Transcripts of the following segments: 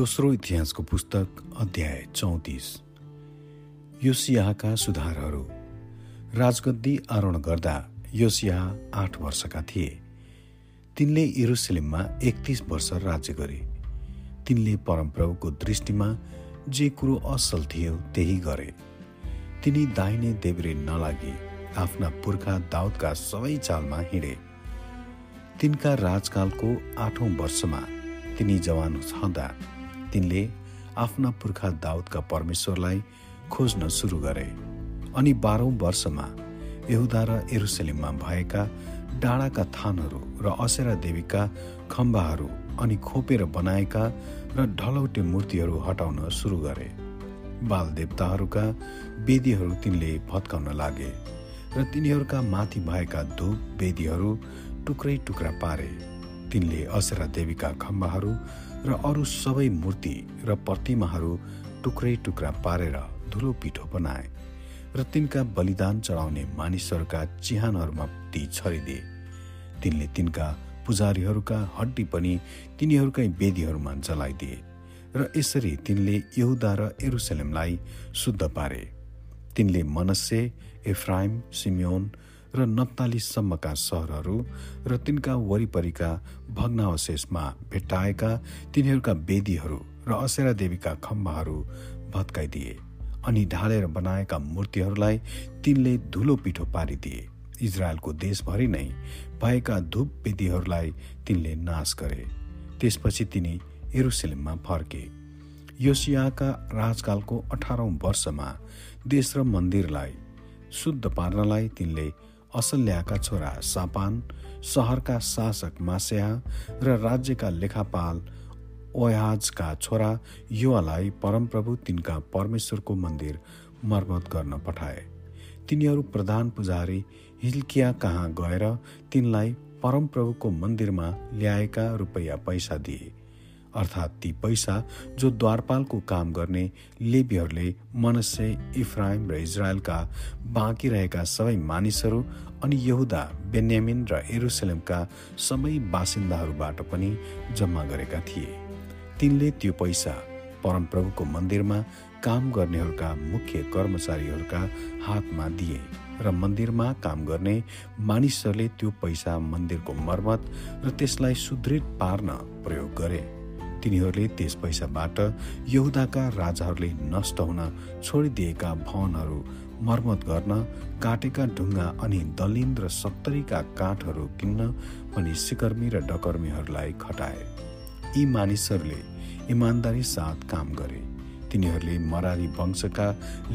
दोस्रो इतिहासको पुस्तक अध्याय चौतिस। योसियाहका सुधारहरू। राजगद्दी आरोहण गर्दा योसिया आठ वर्षका थिए। तिनले इरुसलेममा एकतिस वर्ष राज्य गरे। तिनले परमप्रभुको दृष्टिमा जे कुरो असल थियो त्यही गरे। तिनी दाहिने देब्रे नलागे आफ्ना पुर्खा दाउदका सबै चालमा हिँडे। तिनका राजकालको आठौं वर्षमा तिनी जवान छँदा तिनले आफ्ना पुर्खा दाउदका परमेश्वरलाई खोज्न सुरु गरे। अनि बाह्रौँ वर्षमा यहुदा र एरुसलेममा भएका डाँडाका थानहरू र असेरा देवीका खम्बाहरू अनि खोपेर बनाएका र ढलौटे मूर्तिहरू हटाउन सुरु गरे। बाल देवताहरूका वेदीहरू तिनले भत्काउन लागे र तिनीहरूका माथि भएका धुप वेदीहरू टुक्रै टुक्रा पारे। तिनले असेरा देवीका खम्बाहरू र अरू सबै मूर्ति र प्रतिमाहरू टुक्रै टुक्रा पारेर धुलो पिठो बनाए र तिनका बलिदान चढाउने मानिसहरूका चिहानहरूमा ती छरिदिए। तिनले तिनका पुजारीहरूका हड्डी पनि तिनीहरूकै वेदीहरूमा जलाइदिए र यसरी तिनले यहुदा र एरुसलेमलाई शुद्ध पारे। तिनले मनस्से एफ्राइम सिमियोन र नप्तालीसम्मका सहरहरू र तिनका वरिपरिका भग्नावशेषमा भेट्टाएका तिनीहरूका वेदीहरू र असेरा देवीका खम्बाहरू भत्काइदिए अनि ढालेर बनाएका मूर्तिहरूलाई तिनले धुलो पिठो पारिदिए। इजरायलको देशभरि नै भएका धुप वेदीहरूलाई तिनले नाश गरे। त्यसपछि तिनी एरुसलेममा फर्के। योसियाका राजकालको अठारौं वर्षमा देश र मन्दिरलाई शुद्ध पार्नलाई तिनले असल्याका छोरा सापान सहरका शासक मास्या र राज्यका लेखापाल ओयाजका छोरा युवालाई परमप्रभु तिनका परमेश्वरको मन्दिर मर्मत गर्न पठाए। तिनीहरू प्रधान पुजारी हिल्किया कहाँ गएर तिनलाई परमप्रभुको मन्दिरमा ल्याएका रुपैयाँ पैसा दिए। अर्थात् ती पैसा जो द्वारपालको काम गर्ने लेबीहरूले मनस्य इफ्राइम र इजरायलका बाँकी रहेका सबै मानिसहरू अनि यहुदा बेन्यामिन र एरुसलेमका सबै बासिन्दाहरूबाट पनि जम्मा गरेका थिए। तिनले त्यो पैसा परमप्रभुको मन्दिरमा काम गर्नेहरूका मुख्य कर्मचारीहरूका हातमा दिए र मन्दिरमा काम गर्ने मानिसहरूले त्यो पैसा मन्दिरको मर्मत र त्यसलाई सुदृढ पार्न प्रयोग गरे। तिनीहरूले त्यस पैसाबाट यहुदाका राजाहरूले नष्ट हुन छोडिदिएका भवनहरू मर्मत गर्न काटेका ढुङ्गा अनि दलिन र सत्तरीका काठहरू किन्न पनि सिकर्मी र डकर्मीहरूलाई खटाए। यी मानिसहरूले इमान्दारी साथ काम गरे। तिनीहरूले मरारी वंशका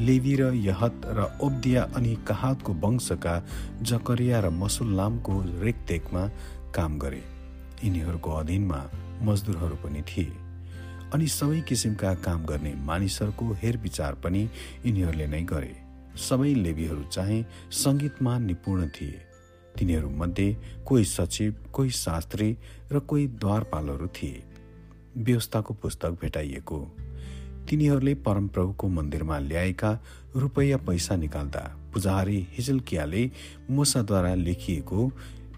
लेवी र यहत र ओब्दिया अनि कहातको वंशका जकरिया र मसुल्लामको रेखदेखमा काम गरे। यिनीहरूको अधीनमा मजदुरहरू पनि थिए। अनि सबै किसिमका काम गर्ने मानिसहरूको हेरविचार पनि यिनीहरूले नै गरे। सबै लेबीहरू चाहिँ सङ्गीतमा निपुण थिए। तिनीहरूमध्ये कोही सचिव कोही शास्त्री र कोही द्वारपालहरू थिए। व्यवस्थाको पुस्तक भेटाइएको। तिनीहरूले परमप्रभुको मन्दिरमा ल्याएका रुपैयाँ पैसा निकाल्दा पुजारी हिजलकियाले मुसाद्वारा लेखिएको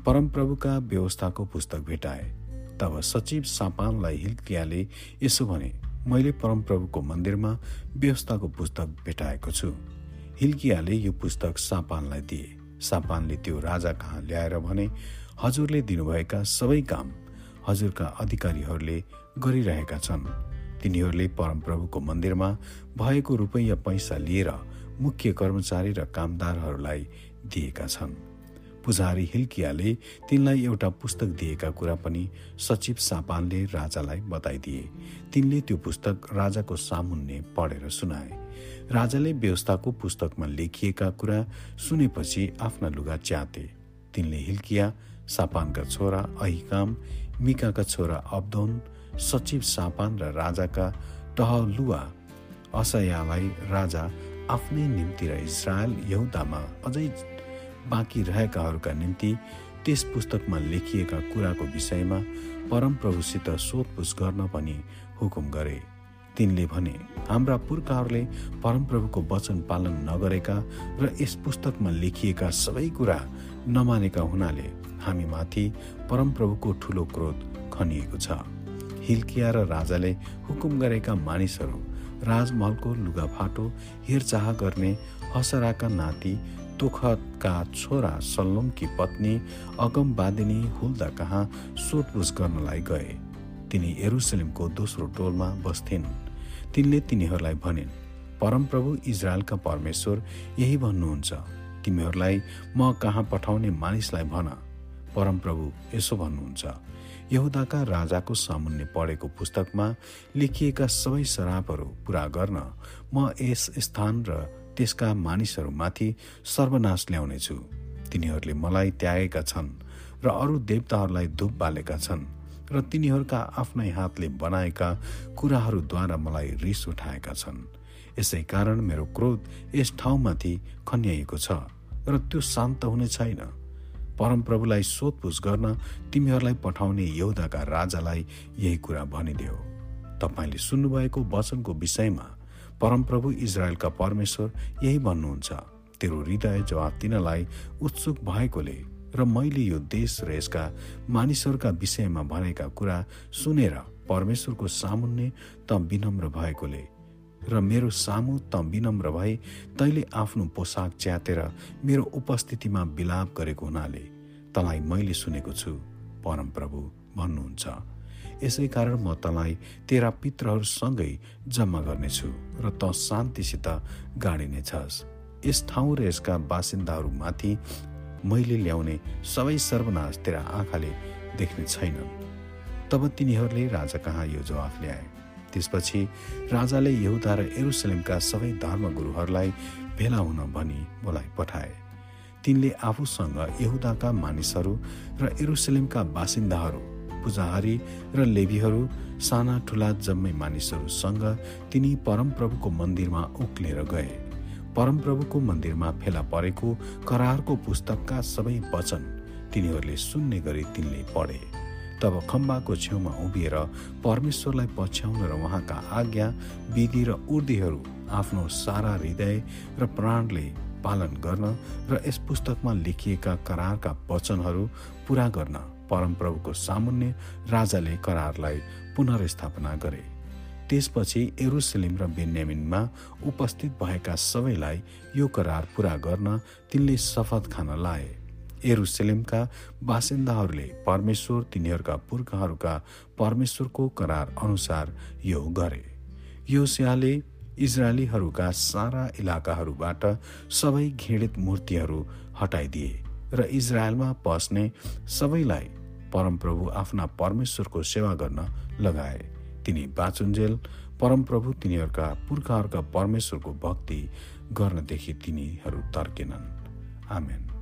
परमप्रभुका व्यवस्थाको पुस्तक भेटाए। तब सचिव सापानलाई हिल्कियाले यसो भने मैले परमप्रभुको मन्दिरमा व्यवस्थाको पुस्तक भेटाएको छु। हिल्कियाले यो पुस्तक सापानलाई दिए। सापानले त्यो राजा कहाँ ल्याएर भने हजुरले दिनुभएका सबै काम हजुरका अधिकारीहरूले गरिरहेका छन्। तिनीहरूले परमप्रभुको मन्दिरमा भएको रुपैयाँ पैसा लिएर मुख्य कर्मचारी र कामदारहरूलाई दिएका छन्। पुजारी हिल्कियाले तिनलाई एउटा पुस्तक दिएका कुरा पनि सचिव सापानले राजालाई बताइदिए। तिनले त्यो पुस्तक राजाको सामुन्ने पढेर सुनाए। राजाले व्यवस्थाको पुस्तकमा लेखिएका कुरा सुनेपछि आफ्ना लुगा च्याते। तिनले हिल्किया सापानका छोरा अहिकाम मिकाका छोरा अब्दोन सचिव सापान र राजाका टहलुवा असयालाई राजा आफ्नै निम्ति र इजरायल यहुदामा अझै बाँकी रहेकाहरूका निम्ति त्यस पुस्तकमा लेखिएका कुराको विषयमा परमप्रभुसित सोधपुछ गर्न पनि हुकुम गरे। तिनले भने हाम्रा पुर्खाहरूले परमप्रभुको वचन पालन नगरेका र यस पुस्तकमा लेखिएका सबै कुरा नमानेका हुनाले हामीमाथि परमप्रभुको ठुलो क्रोध खनिएको छ। हिल्किया र राजाले हुकुम गरेका मानिसहरू राजमहलको लुगाफाटो हेरचाह गर्ने हसराका नाति तोखतका छोरा सल्लोमकी पत्नी अगमवादिनी हुल्दा कहाँ सोधपुछ गर्नलाई गए। तिनी एरुसलेमको दोस्रो टोलमा बस्थिन्। तिनले तिनीहरूलाई भनिन् परमप्रभु इजरायलका परमेश्वर यही भन्नुहुन्छ तिमीहरूलाई म कहाँ पठाउने मानिसलाई भन। परमप्रभु यसो भन्नुहुन्छ यहुदाका राजाको सामुन्ने पढेको पुस्तकमा लेखिएका सबै शराबहरू पूरा गर्न म यस स्थान र त्यसका मानिसहरूमाथि सर्वनाश ल्याउनेछु। तिनीहरूले मलाई त्यागेका छन् र अरू देवताहरूलाई धुप बालेका छन् र तिनीहरूका आफ्नै हातले बनाएका कुराहरूद्वारा मलाई रिस उठाएका छन्। यसै कारण मेरो क्रोध यस ठाउँमाथि खन्याइएको छ र त्यो शान्त हुने छैन। परमप्रभुलाई सोधपुछ गर्न तिमीहरूलाई पठाउने यौदाका राजालाई यही कुरा भनिदेऊ। तपाईँले सुन्नुभएको वचनको विषयमा परमप्रभु इजरायलका परमेश्वर यही भन्नुहुन्छ। तेरो हृदय जवाब दिनलाई उत्सुक भएकोले र मैले यो देश र यसका मानिसहरूका विषयमा भनेका कुरा सुनेर परमेश्वरको सामुन्ने त विनम्र भएकोले र मेरो सामु त विनम्र भए तैले आफ्नो पोसाक च्यातेर मेरो उपस्थितिमा विलाप गरेको हुनाले तँलाई मैले सुनेको छु। परमप्रभु भन्नुहुन्छ। यसै कारण म तँलाई तेरा पित्रहरूसँगै जम्मा गर्नेछु र त शान्तिसित गाडिनेछस्। यस ठाउँ र यसका बासिन्दाहरूमाथि मैले ल्याउने सबै सर्वनाश तेरा आँखाले देख्ने छैनन्। तब तिनीहरूले राजा कहाँ यो जवाफ ल्याए? त्यसपछि राजाले यहुदा र एरुसलेमका सबै धर्मगुरुहरूलाई भेला हुन भनी बोलाइ पठाए। तिनले आफूसँग यहुदाका मानिसहरू र एरुसलेमका बासिन्दाहरू पूजाहारी र लेबीहरू साना ठुला जम्मै मानिसहरूसँग तिनी परमप्रभुको मन्दिरमा उक्लेर गए। परमप्रभुको मन्दिरमा फेला परेको करारको पुस्तकका सबै वचन तिनीहरूले सुन्ने गरी तिनले पढे। तब खम्बाको छेउमा उभिएर परमेश्वरलाई पछ्याउन र उहाँका आज्ञा विधि र उर्दीहरू आफ्नो सारा हृदय र प्राणले पालन गर्न र यस पुस्तकमा लेखिएका करारका वचनहरू पूरा गर्न परमप्रभुको सामुन्य राजाले करारलाई पुनर्स्थापना गरे। त्यसपछि एरुसलिम र बेन्यामिनमा उपस्थित भएका सबैलाई यो करार पूरा गर्न तिनले शपथ खान लाए। एरुसलेमका बासिन्दाहरूले परमेश्वर तिनीहरूका पुर्खाहरूका परमेश्वरको करार अनुसार यो गरे। यो स्याले इजरायलीहरूका सारा इलाकाहरूबाट सबै घृणित मूर्तिहरू हटाइदिए। र इजरायलमा पस्ने सबैलाई परमप्रभु आफ्ना परमेश्वरको सेवा गर्न लगाए। तिनी बाचुन्जेल परमप्रभु तिनीहरूका पुर्खाहरूका परमेश्वरको भक्ति गर्नदेखि तिनीहरू तर्केनन्। आमेन।